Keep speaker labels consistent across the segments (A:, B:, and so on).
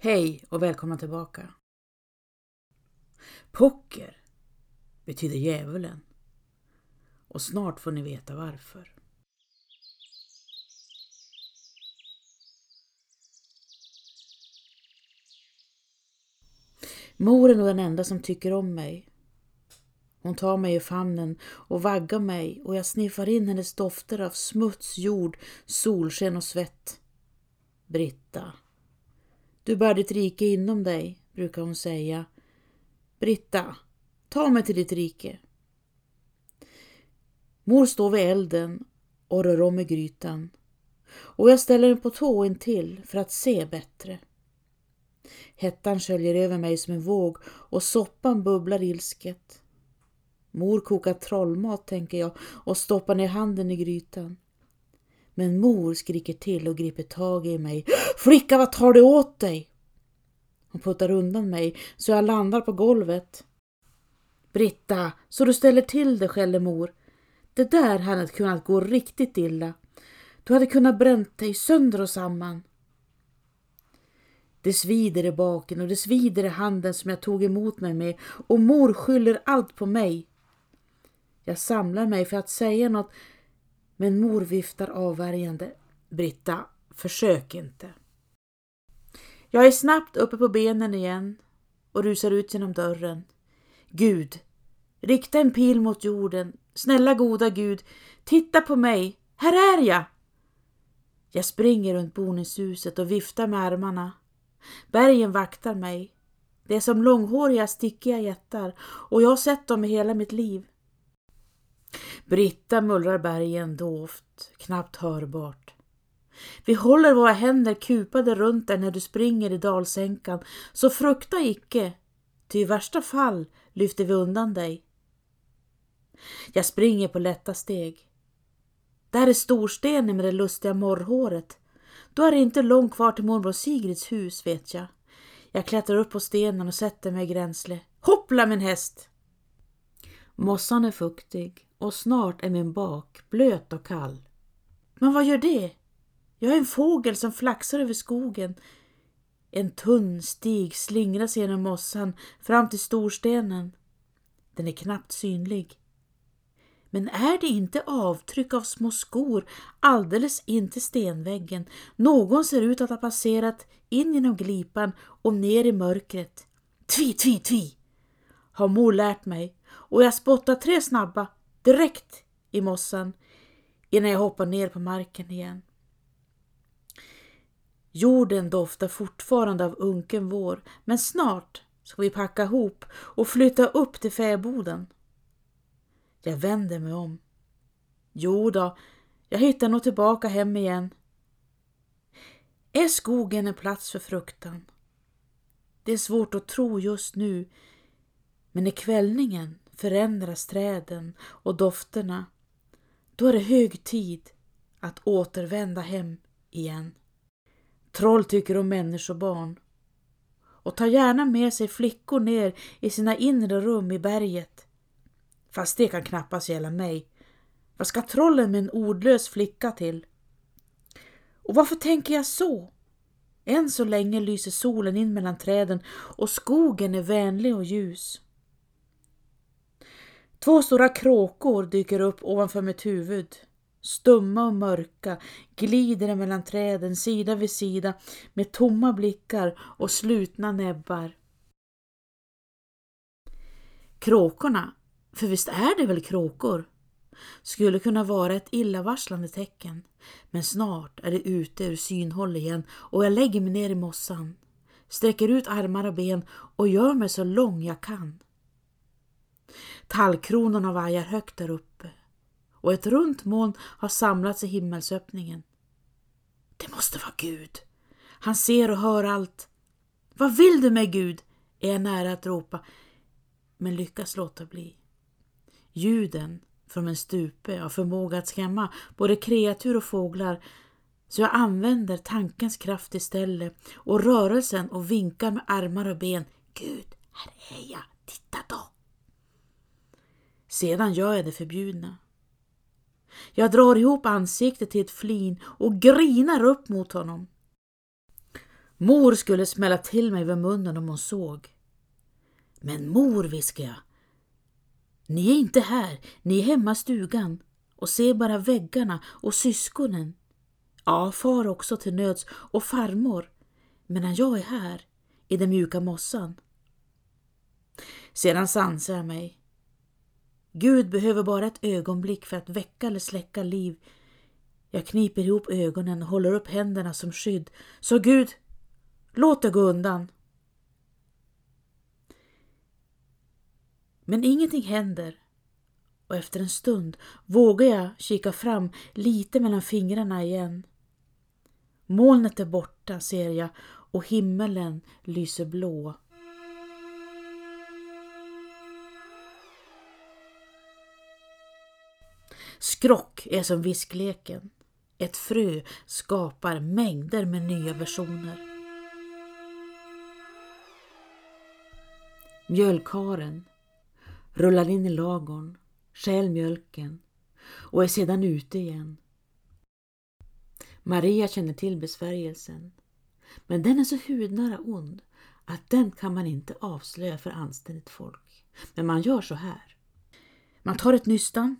A: Hej och välkomna tillbaka. Pocker betyder djävulen och snart får ni veta varför. Mor är nog den enda som tycker om mig. Hon tar mig i famnen och vaggar mig och jag sniffar in hennes dofter av smuts, jord, solsken och svett. Britta, du bär ditt rike inom dig, brukar hon säga. Britta, ta mig till ditt rike. Mor står vid elden och rör om i grytan och jag ställer den på tå intill för att se bättre. Hettan sköljer över mig som en våg och soppan bubblar ilsket. Mor kokar trollmat, tänker jag och stoppar ner handen i grytan. Men mor skriker till och griper tag i mig. Flicka, vad tar du åt dig? Hon puttar undan mig så jag landar på golvet. Britta, så du ställer till det, skäller mor. Det där hade kunnat gå riktigt illa. Du hade kunnat bränt dig sönder och samman. Det svider i baken och det svider i handen som jag tog emot mig med och mor skyller allt på mig. Jag samlar mig för att säga något men mor viftar avvärjande. Britta, försök inte. Jag är snabbt uppe på benen igen och rusar ut genom dörren. Gud, rikta en pil mot jorden. Snälla goda Gud, titta på mig. Här är jag! Jag springer runt boningshuset och viftar med armarna. Bergen vaktar mig. Det är som långhåriga stickiga jättar och jag har sett dem i hela mitt liv. Britta mullrar bergen dovt, knappt hörbart. Vi håller våra händer kupade runt dig när du springer i dalsänkan, så frukta icke, ty i värsta fall lyfter vi undan dig. Jag springer på lätta steg. Där är storstenen med det lustiga morrhåret. Då är det inte långt kvar till morbror Sigrids hus, vet jag. Jag klättrar upp på stenen och sätter mig i gränsle. Hoppla min häst! Mossan är fuktig och snart är min bak blöt och kall. Men vad gör det? Jag är en fågel som flaxar över skogen. En tunn stig slingrar sig genom mossan fram till storstenen. Den är knappt synlig. Men är det inte avtryck av små skor alldeles in till stenväggen? Någon ser ut att ha passerat in genom glipan och ner i mörkret. Tvi, tvi, tvi! Har mor lärt mig och jag spottar tre snabba direkt i mossan innan jag hoppar ner på marken igen. Jorden doftar fortfarande av unken vår, men snart ska vi packa ihop och flytta upp till fäboden. Jag vänder mig om. Jo då, jag hittar nog tillbaka hem igen. Är skogen en plats för fruktan? Det är svårt att tro just nu, men i kvällningen förändras träden och dofterna, då är det hög tid att återvända hem igen. Troll tycker om människobarn och tar gärna med sig flickor ner i sina inre rum i berget. Fast det kan knappast gälla mig. Vad ska trollen med en ordlös flicka till? Och varför tänker jag så? Än så länge lyser solen in mellan träden och skogen är vänlig och ljus. Två stora kråkor dyker upp ovanför mitt huvud. Stumma och mörka glider mellan träden sida vid sida med tomma blickar och slutna näbbar. Kråkorna, för visst är det väl kråkor, skulle kunna vara ett illavarslande tecken. Men snart är det ute ur synhåll igen och jag lägger mig ner i mossan, sträcker ut armar och ben och gör mig så lång jag kan. Tallkronorna vajar högt där uppe och ett runt moln har samlats i himmelsöppningen. Det måste vara Gud. Han ser och hör allt. Vad vill du med Gud? är jag nära att ropa, men lyckas låta bli. Ljuden från en stupe har förmåga att skrämma både kreatur och fåglar så jag använder tankens kraft istället och rörelsen och vinkar med armar och ben. Gud, här är jag! Sedan gör jag det förbjudna. Jag drar ihop ansiktet till ett flin och grinar upp mot honom. Mor skulle smälla till mig vid munnen om hon såg. Men mor, viskade jag. Ni är inte här, ni är hemma i stugan och ser bara väggarna och syskonen. Ja, far också till nöds och farmor, medan jag är här i den mjuka mossan. Sedan sansar jag mig. Gud behöver bara ett ögonblick för att väcka eller släcka liv. Jag kniper ihop ögonen och håller upp händerna som skydd. Så Gud, låt det gå undan. Men ingenting händer och efter en stund vågar jag kika fram lite mellan fingrarna igen. Molnet är borta ser jag och himmelen lyser blå. Skrock är som viskleken. Ett frö skapar mängder med nya versioner. Mjölkaren rullar in i lagorn, stjäl mjölken och är sedan ute igen. Maria känner till besvärjelsen, men den är så hudnära ond att den kan man inte avslöja för anständigt folk. Men man gör så här. Man tar ett nystan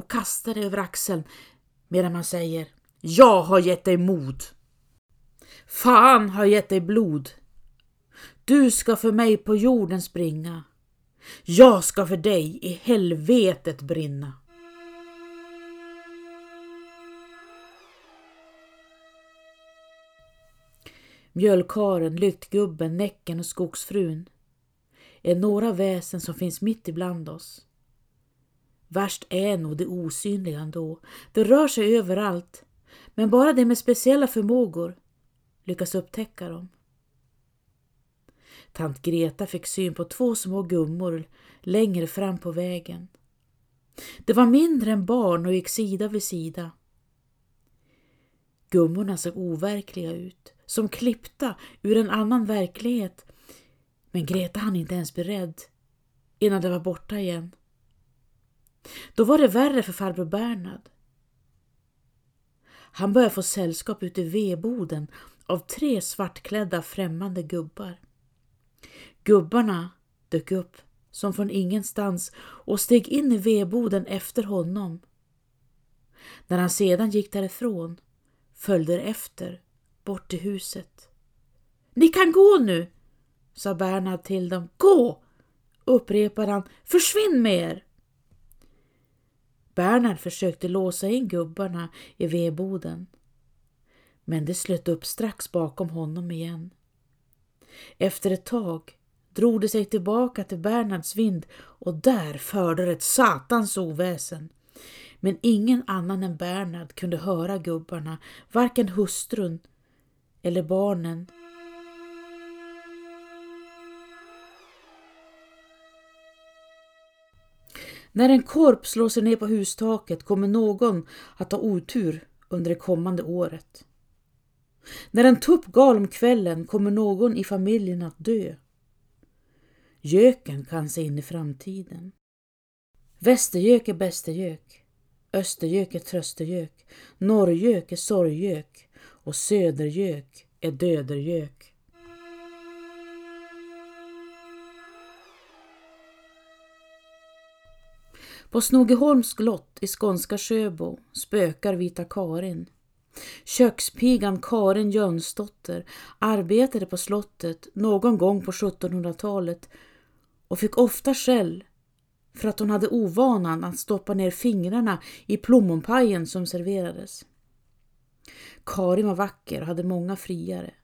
A: och kastar det över axeln medan man säger Jag har gett dig mod. Fan har gett dig blod. Du ska för mig på jorden springa. Jag ska för dig i helvetet brinna. Mjölkaren, lyktgubben, Näcken och skogsfrun är några väsen som finns mitt ibland oss. Värst är nog det osynliga ändå. Det rör sig överallt, men bara de med speciella förmågor lyckas upptäcka dem. Tant Greta fick syn på två små gummor längre fram på vägen. Det var mindre än barn och gick sida vid sida. Gummorna såg overkliga ut, som klippta ur en annan verklighet. Men Greta hann inte ens bli rädd innan de var borta igen. Då var det värre för farbror Bernhard. Han började få sällskap ute i vedboden av tre svartklädda främmande gubbar. Gubbarna dök upp som från ingenstans och steg in i vedboden efter honom. När han sedan gick därifrån följde de efter bort till huset. Ni kan gå nu, sa Bernhard till dem. Gå! upprepade han. Försvinn med er! Bernhard försökte låsa in gubbarna i vedboden. Men det slöt upp strax bakom honom igen. Efter ett tag drog det sig tillbaka till Bernhards vind och där förde det ett satans oväsen. Men ingen annan än Bernhard kunde höra gubbarna, varken hustrun eller barnen. När en korp slår sig ner på hustaket kommer någon att ha otur under det kommande året. När en tupp gal om kvällen kommer någon i familjen att dö. Göken kan se in i framtiden. Västergök är bästergök, östergök är tröstergök, norrgök är sorggök och södergök är dödergök. På Snogeholms slott i skånska Sjöbo spökar Vita Karin. Kökspigan Karin Jönsdotter arbetade på slottet någon gång på 1700-talet och fick ofta skäll för att hon hade ovanan att stoppa ner fingrarna i plommonpajen som serverades. Karin var vacker och hade många friare.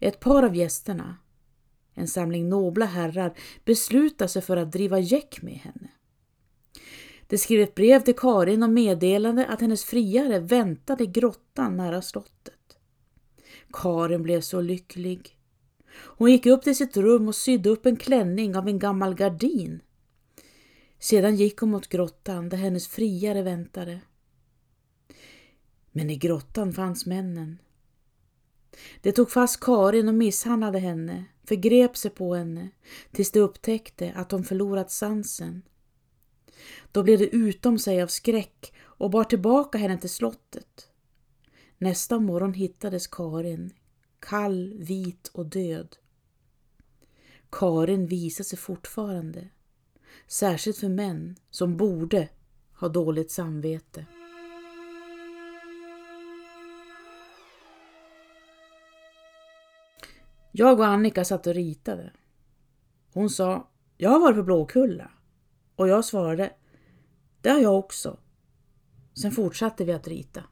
A: Ett par av gästerna, en samling nobla herrar, beslutade sig för att driva gäck med henne. De skrev ett brev till Karin och meddelade att hennes friare väntade i grottan nära slottet. Karin blev så lycklig. Hon gick upp till sitt rum och sydde upp en klänning av en gammal gardin. Sedan gick hon mot grottan där hennes friare väntade. Men i grottan fanns männen. De tog fast Karin och misshandlade henne, förgrep sig på henne tills de upptäckte att hon förlorat sansen. Då blev det utom sig av skräck och bar tillbaka henne till slottet. Nästa morgon hittades Karin kall, vit och död. Karin visar sig fortfarande, särskilt för män som borde ha dåligt samvete. Jag och Annika satt och ritade. Hon sa, jag har varit på Blåkulla. Och jag svarade, det har jag också. Sen fortsatte vi att rita.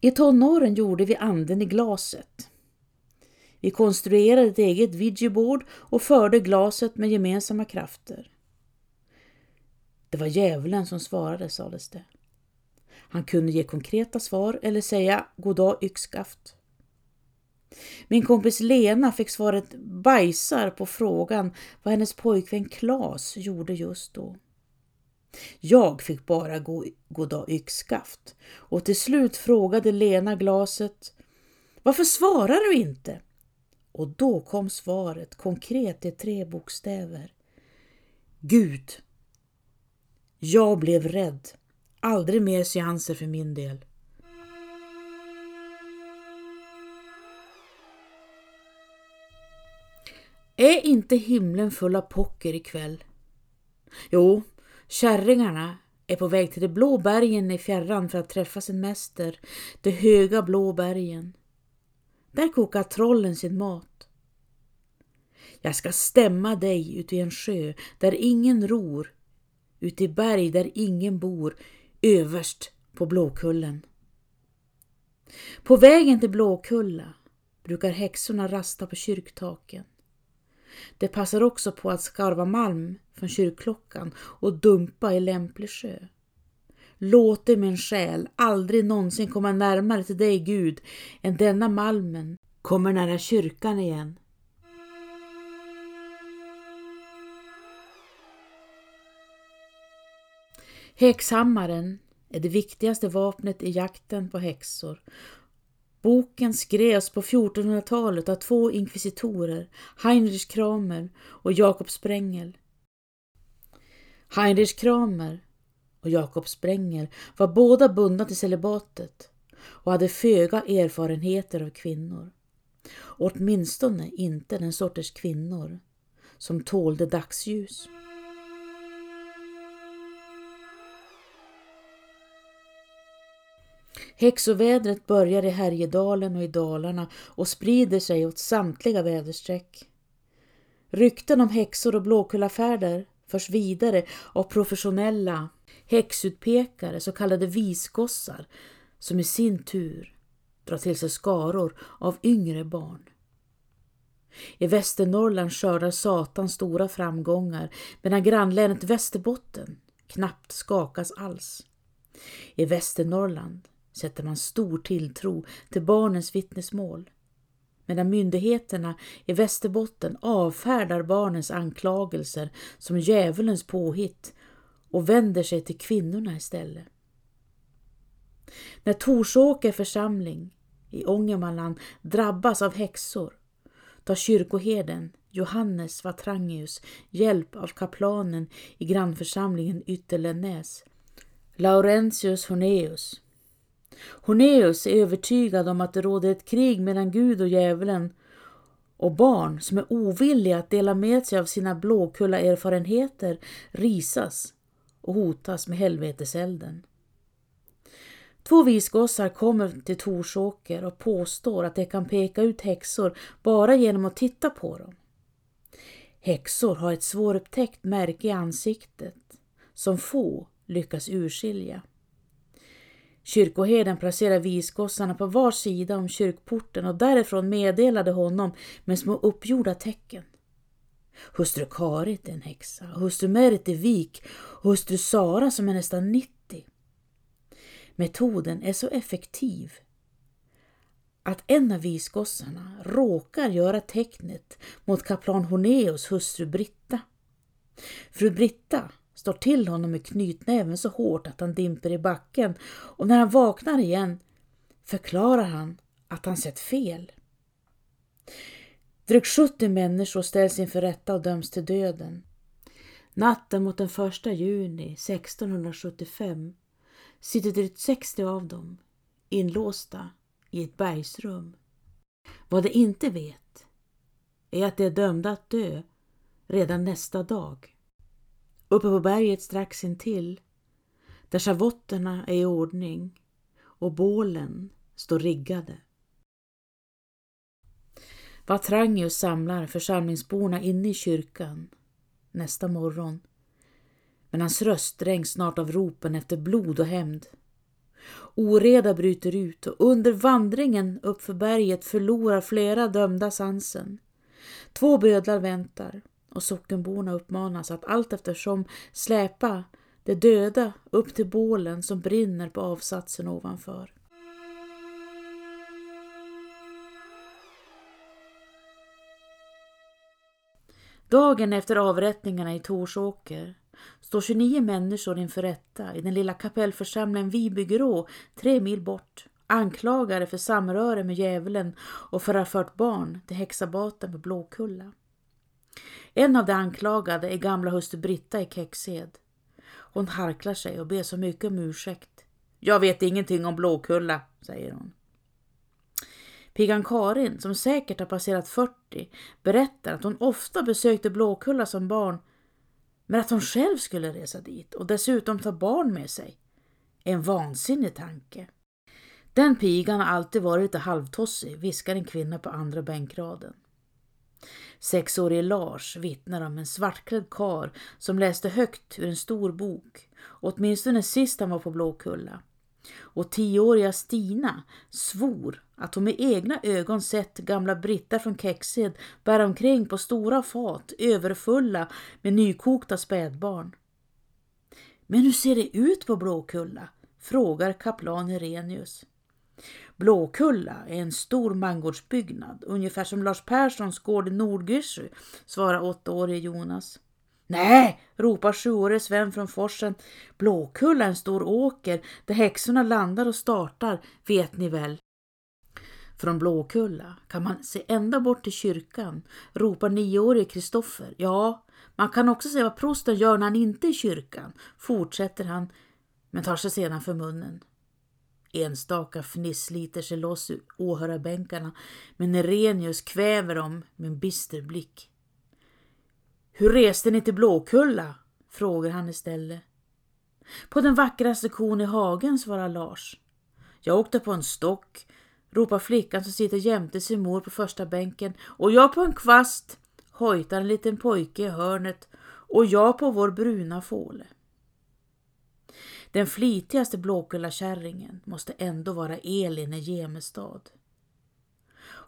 A: I tonåren gjorde vi anden i glaset. Vi konstruerade ett eget vigiboard och förde glaset med gemensamma krafter. Det var djävulen som svarade, sades det. Han kunde ge konkreta svar eller säga goddag yxskaft. Min kompis Lena fick svaret bajsar på frågan vad hennes pojkvän Klas gjorde just då. Jag fick bara gå goddag yxskaft och till slut frågade Lena glaset Varför svarar du inte? Och då kom svaret konkret i tre bokstäver. Gud. Jag blev rädd. Aldrig mer seanser för min del. Är inte himlen full av pocker ikväll? Jo, kärringarna är på väg till de blå bergen i fjärran för att träffa sin mäster, de höga blå bergen. Där kokar trollen sin mat. Jag ska stämma dig ute i en sjö där ingen ror, ute i berg där ingen bor, överst på Blåkullen. På vägen till Blåkulla brukar häxorna rasta på kyrktaken. Det passar också på att skarva malm från kyrkklockan och dumpa i lämplig sjö. Låt min själ aldrig någonsin komma närmare till dig Gud än denna malmen kommer nära kyrkan igen. Häxhammaren är det viktigaste vapnet i jakten på häxor. Boken skrevs på 1400-talet av två inkvisitorer, Heinrich Kramer och Jakob Sprengel. Heinrich Kramer och Jakob Sprengel var båda bundna till celibatet och hade föga erfarenheter av kvinnor. Åtminstone inte den sorters kvinnor som tålde dagsljus. Häxovädret börjar i Härjedalen och i Dalarna och sprider sig åt samtliga väderstreck. Rykten om häxor och blåkullafärder förs vidare av professionella häxutpekare, så kallade visgossar, som i sin tur drar till sig skaror av yngre barn. I Västernorrland skördar Satan stora framgångar medan grannlänet Västerbotten knappt skakas alls. I Västernorrland sätter man stor tilltro till barnens vittnesmål. Medan myndigheterna i Västerbotten avfärdar barnens anklagelser som djävulens påhitt och vänder sig till kvinnorna istället. När Torsåker församling i Ångermanland drabbas av häxor tar kyrkoherden Johannes Vatrangius hjälp av kaplanen i grannförsamlingen Ytterlännäs, Laurentius Honeus, Horneus är övertygad om att det råder ett krig mellan Gud och djävulen och barn som är ovilliga att dela med sig av sina blåkulla erfarenheter risas och hotas med helveteselden. Två visgossar kommer till Torsåker och påstår att de kan peka ut häxor bara genom att titta på dem. Häxor har ett svårupptäckt märke i ansiktet som få lyckas urskilja. Kyrkoherden placerade visgossarna på var sida om kyrkporten och därifrån meddelade honom med små uppgjorda tecken. Hustru Karit är en häxa, hustru Merit är vik och hustru Sara som är nästan 90. Metoden är så effektiv att en av visgossarna råkar göra tecknet mot kaplan Horneus hustru Britta. Fru Britta står till honom med knytnäven så hårt att han dimper i backen och när han vaknar igen förklarar han att han sett fel. Drygt 70 människor ställs inför rätta och döms till döden. Natten mot den 1 juni 1675 sitter drygt 60 av dem inlåsta i ett bergsrum. Vad de inte vet är att de är dömda att dö redan nästa dag. Uppe på berget strax intill, där schavotterna är i ordning och bålen står riggade. Vatrangius samlar församlingsborna inne i kyrkan nästa morgon. Men hans röst dränks snart av ropen efter blod och hämnd. Oreda bryter ut och under vandringen uppför berget förlorar flera dömda sansen. Två bödlar väntar och sockenborna uppmanas att allt eftersom släpa de döda upp till bålen som brinner på avsatsen ovanför. Dagen efter avrättningarna i Torsåker står 29 människor inför rätta i den lilla kapellförsamlingen Vibygrå, tre mil bort, anklagade för samröre med djävulen och för att ha fört barn till häxabaten på Blåkulla. En av de anklagade är gamla hustru Britta i Kexed. Hon harklar sig och ber så mycket om ursäkt. Jag vet ingenting om Blåkulla, säger hon. Pigan Karin, som säkert har passerat 40, berättar att hon ofta besökte Blåkulla som barn men att hon själv skulle resa dit och dessutom ta barn med sig. En vansinnig tanke. Den pigan har alltid varit lite halvtossig, viskar en kvinna på andra bänkraden. Sexårige Lars vittnar om en svartklädd kar som läste högt ur en stor bok, åtminstone sist han var på Blåkulla. Och tioåriga Stina svor att hon med egna ögon sett gamla Britta från Kexed bära omkring på stora fat överfulla med nykokta spädbarn. Men hur ser det ut på Blåkulla? frågar kaplan Irenius. Blåkulla är en stor mangårdsbyggnad, ungefär som Lars Perssons gård i Nordgyssjö, svarar åttaårige Jonas. Nej, ropar sjuårige Sven från forsen. Blåkulla är en stor åker där häxorna landar och startar, vet ni väl. Från Blåkulla kan man se ända bort till kyrkan, ropar nioårige Kristoffer. Ja, man kan också se vad prosten gör när han inte är i kyrkan, fortsätter han, men tar sig sedan för munnen. Enstaka fniss sliter sig loss ur åhörarbänkarna, men Nerenius kväver dem med en bister blick. Hur reste ni till Blåkulla? frågar han istället. På den vackraste kon i hagen, svarar Lars. Jag åkte på en stock, ropar flickan som sitter jämte sin mor på första bänken. Och jag på en kvast, hojtar en liten pojke i hörnet. Och jag på vår bruna fåle. Den flitigaste Blåkullakärringen måste ändå vara Elin i Gemestad.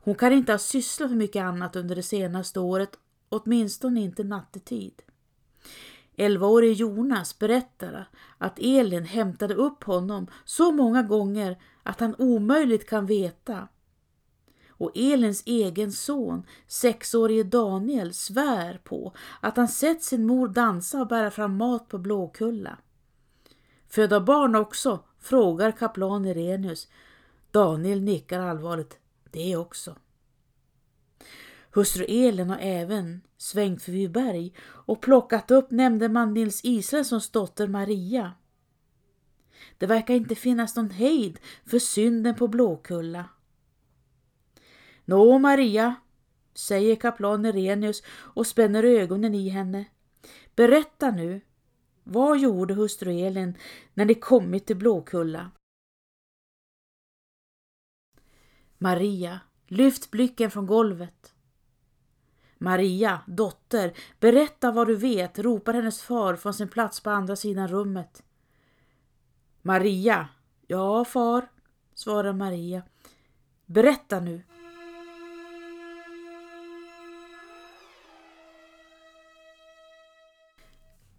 A: Hon kan inte ha sysslat med mycket annat under det senaste året, åtminstone inte nattetid. Elvaårige Jonas berättar att Elin hämtade upp honom så många gånger att han omöjligt kan veta. Och Elins egen son, sexårige Daniel, svär på att han sett sin mor dansa och bära fram mat på Blåkulla. Föda barn också? frågar kaplan Irenius. Daniel nickar allvarligt. Det också. Hustru Elin har även svängt förbi berg och plockat upp nämndeman Nils Israelssons dotter Maria. Det verkar inte finnas någon hejd för synden på Blåkulla. Nå Maria, säger kaplan Irenius och spänner ögonen i henne. Berätta nu, vad gjorde hustru Elin när de kommit till Blåkulla? Maria, lyft blicken från golvet. Maria, dotter, berätta vad du vet, ropar hennes far från sin plats på andra sidan rummet. Maria, ja far, svarar Maria. Berätta nu.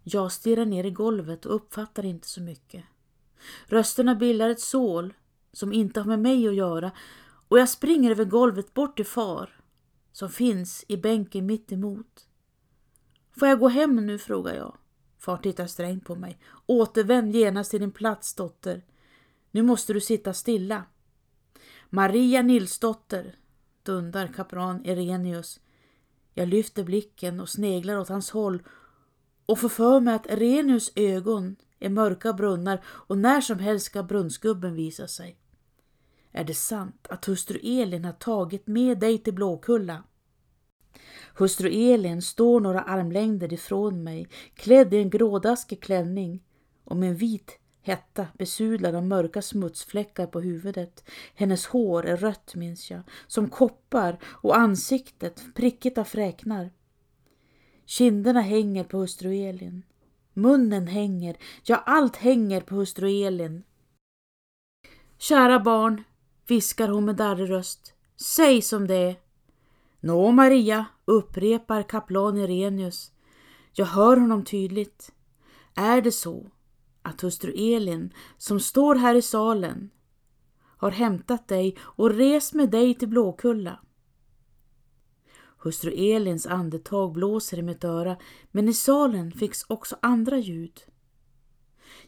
A: Jag stirrar ner i golvet och uppfattar inte så mycket. Rösterna bildar ett sål som inte har med mig att göra och jag springer över golvet bort till far som finns i bänken mitt emot. Får jag gå hem nu, frågar jag. Far tittar strängt på mig. Återvänd genast till din plats, dotter. Nu måste du sitta stilla. Maria Nilsdotter, dundar kapran Irenius. Jag lyfter blicken och sneglar åt hans håll och får för mig att Renus ögon är mörka brunnar och när som helst ska brunnsgubben visa sig. Är det sant att hustru Elin har tagit med dig till Blåkulla? Hustru Elin står några armlängder ifrån mig, klädd i en grådaskig klänning och med en vit hetta besudlad av mörka smutsfläckar på huvudet. Hennes hår är rött minns jag, som koppar och ansiktet prickigt av fräknar. Kinderna hänger på hustru Elin. Munnen hänger, ja allt hänger på hustru Elin. Kära barn, viskar hon med darrig röst. Säg som det är. Nå Maria, upprepar kaplan Irenius. Jag hör honom tydligt. Är det så att hustru Elin, som står här i salen, har hämtat dig och rest med dig till Blåkulla? Hustru Elins andetag blåser i mitt öra, men i salen finns också andra ljud.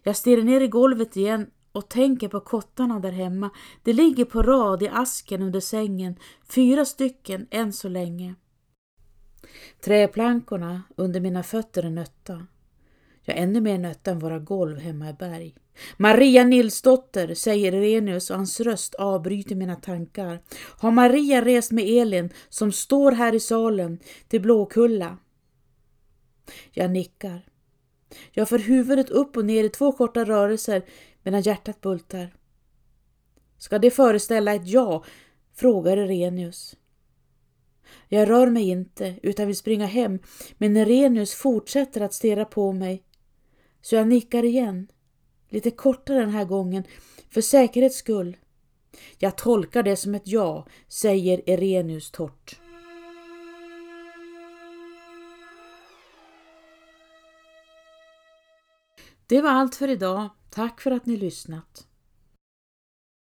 A: Jag stirrar ner i golvet igen och tänker på kottarna där hemma. De ligger på rad i asken under sängen, fyra stycken än så länge. Träplankorna under mina fötter är nötta. Ja, ännu mer nött än våra golv hemma i berg. Maria Nilsdotter, säger Irenius och hans röst avbryter mina tankar. Har Maria rest med Elin som står här i salen till Blåkulla? Jag nickar. Jag för huvudet upp och ner i två korta rörelser medan hjärtat bultar. Ska det föreställa ett ja? frågar Irenius. Jag rör mig inte utan vill springa hem men Irenius fortsätter att stirra på mig. Så jag nickar igen. Lite kortare den här gången, för säkerhets skull. Jag tolkar det som ett ja, säger Irenius torrt. Det var allt för idag. Tack för att ni lyssnat.